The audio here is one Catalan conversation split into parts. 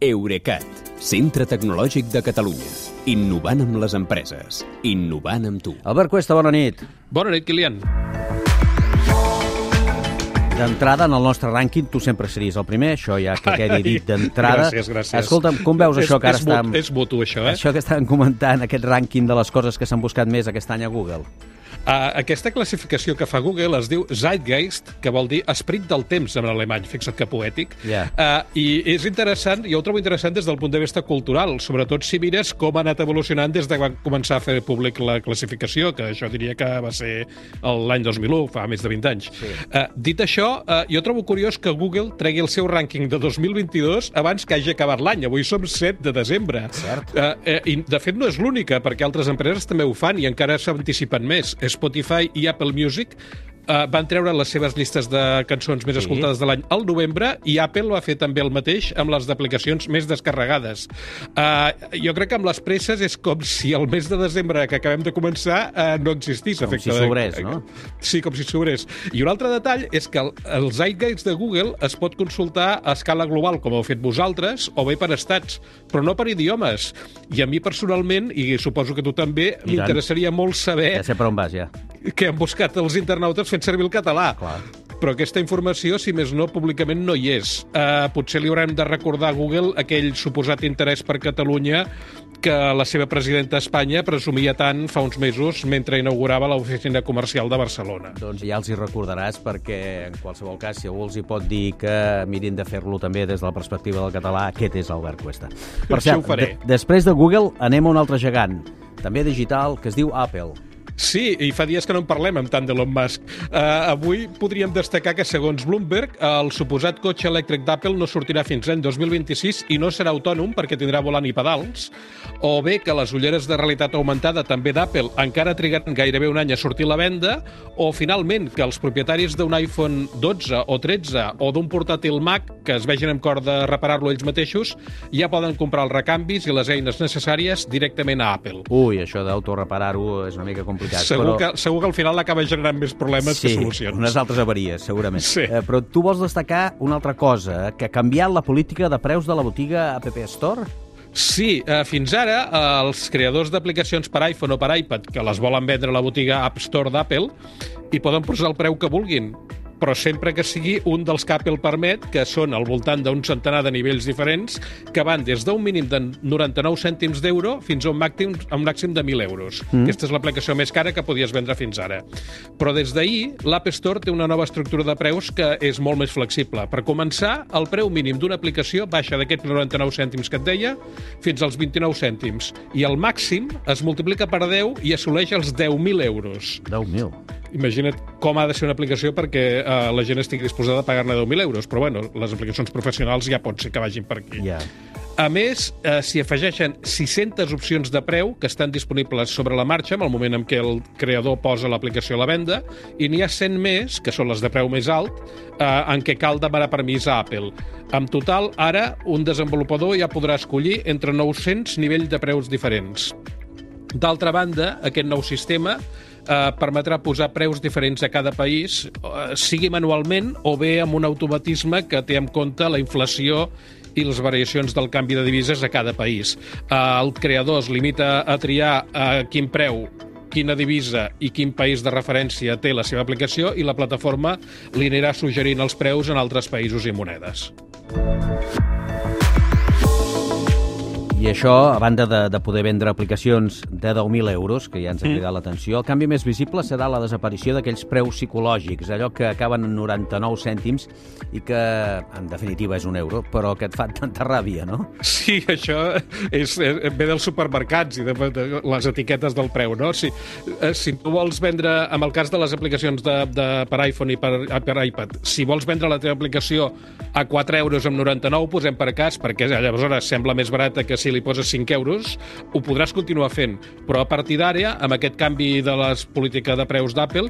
Eurecat, centre tecnològic de Catalunya. Innovant amb les empreses. Innovant amb tu. Albert Cuesta, bona nit. Bona nit, Kilian. D'entrada, en el nostre rànquing, tu sempre series el primer, això ja que quedi dit d'entrada. Gràcies, gràcies. Escolta'm, com veus és, això que ara és, estàvem... És mutu, això, eh? Això que estàvem comentant, aquest rànquing de les coses que s'han buscat més aquest any a Google. Uh, aquesta classificació que fa Google es diu Zeitgeist, que vol dir esperit del temps en alemany, fixa't que poètic. Ja. Uh, I és interessant, jo ho trobo interessant des del punt de vista cultural, sobretot si mires com ha anat evolucionant des de quan començar a fer públic la classificació, que això diria que va ser l'any 2001, fa més de 20 anys. Sí. Uh, dit això, uh, jo trobo curiós que Google tregui el seu rànquing de 2022 abans que hagi acabat l'any. Avui som 7 de desembre. Cert. Uh, uh, I, de fet, no és l'única, perquè altres empreses també ho fan i encara s'anticipen més. Spotify i Apple Music uh, van treure les seves llistes de cançons més Sí. escoltades de l'any al novembre i Apple va fer també el mateix amb les d'aplicacions més descarregades. Uh, jo crec que amb les presses és com si el mes de desembre que acabem de començar uh, no existís. Com efecte si de- sobrés, no? Sí, com si sobrés. I un altre detall és que el, el Zeitgeist de Google es pot consultar a escala global, com heu fet vosaltres, o bé per estats, però no per idiomes. I a mi personalment, i suposo que tu també, m'interessaria molt saber Ja sé per on vas, ja. què han buscat els internautes fent servir el català. Clar. Però aquesta informació, si més no, públicament no hi és. Uh, potser li haurem de recordar a Google aquell suposat interès per Catalunya que la seva presidenta Espanya presumia tant fa uns mesos mentre inaugurava l'oficina comercial de Barcelona. Doncs ja els hi recordaràs perquè, en qualsevol cas, si algú els hi pot dir que mirin de fer-lo també des de la perspectiva del català, aquest és l'Albert Cuesta. Per cert, de després de Google anem a un altre gegant, també digital, que es diu Apple. Sí, i fa dies que no en parlem amb tant d'Elon Musk. Uh, avui podríem destacar que, segons Bloomberg, el suposat cotxe elèctric d'Apple no sortirà fins l'any 2026 i no serà autònom perquè tindrà volant i pedals, o bé que les ulleres de realitat augmentada també d'Apple encara trigaran gairebé un any a sortir a la venda, o finalment que els propietaris d'un iPhone 12 o 13 o d'un portàtil Mac que es vegin amb cor de reparar-lo ells mateixos ja poden comprar els recanvis i les eines necessàries directament a Apple. Ui, això d'autoreparar-ho és una mica complicat. Segur, però... que, segur que al final acaba generant més problemes sí, que solucions. unes altres avaries, segurament. Sí. Eh, però tu vols destacar una altra cosa, que ha canviat la política de preus de la botiga App Store? Sí, eh, fins ara eh, els creadors d'aplicacions per iPhone o per iPad que les volen vendre a la botiga App Store d'Apple hi poden posar el preu que vulguin però sempre que sigui un dels que Apple permet, que són al voltant d'un centenar de nivells diferents, que van des d'un mínim de 99 cèntims d'euro fins a un màxim, a un màxim de 1.000 euros. Mm. Aquesta és l'aplicació més cara que podies vendre fins ara. Però des d'ahir, l'App Store té una nova estructura de preus que és molt més flexible. Per començar, el preu mínim d'una aplicació baixa d'aquests 99 cèntims que et deia fins als 29 cèntims. I el màxim es multiplica per 10 i assoleix els 10.000 euros. 10.000. Imagina't com ha de ser una aplicació perquè eh, la gent estigui disposada a pagar-ne 10.000 euros, però bueno, les aplicacions professionals ja pot ser que vagin per aquí. Ja. A més, eh, s'hi afegeixen 600 opcions de preu que estan disponibles sobre la marxa en el moment en què el creador posa l'aplicació a la venda i n'hi ha 100 més, que són les de preu més alt, eh, en què cal demanar permís a Apple. En total, ara, un desenvolupador ja podrà escollir entre 900 nivells de preus diferents. D'altra banda, aquest nou sistema eh, permetrà posar preus diferents a cada país, eh, sigui manualment o bé amb un automatisme que té en compte la inflació i les variacions del canvi de divises a cada país. Eh, el creador es limita a triar a quin preu quina divisa i quin país de referència té la seva aplicació i la plataforma li anirà suggerint els preus en altres països i monedes. I això, a banda de, de poder vendre aplicacions de 10.000 euros, que ja ens ha cridat l'atenció, el canvi més visible serà la desaparició d'aquells preus psicològics, allò que acaben en 99 cèntims i que, en definitiva, és un euro, però que et fa tanta ràbia, no? Sí, això és, és, ve dels supermercats i de, de les etiquetes del preu, no? Si, eh, si tu vols vendre, en el cas de les aplicacions de, de, per iPhone i per, eh, per iPad, si vols vendre la teva aplicació a 4 euros amb 99, posem per cas, perquè llavors sembla més barata que si li poses 5 euros, ho podràs continuar fent. Però a partir d'ara, amb aquest canvi de la política de preus d'Apple,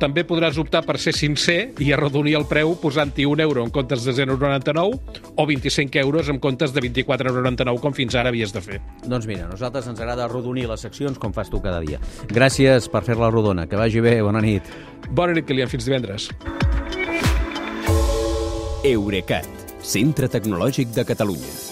també podràs optar per ser sincer i arrodonir el preu posant-hi un euro en comptes de 0,99 o 25 euros en comptes de 24,99 com fins ara havies de fer. Doncs mira, a nosaltres ens agrada arrodonir les seccions com fas tu cada dia. Gràcies per fer-la rodona. Que vagi bé. Bona nit. Bona nit, Kilian. Fins divendres. Eurecat, Centre Tecnològic de Catalunya.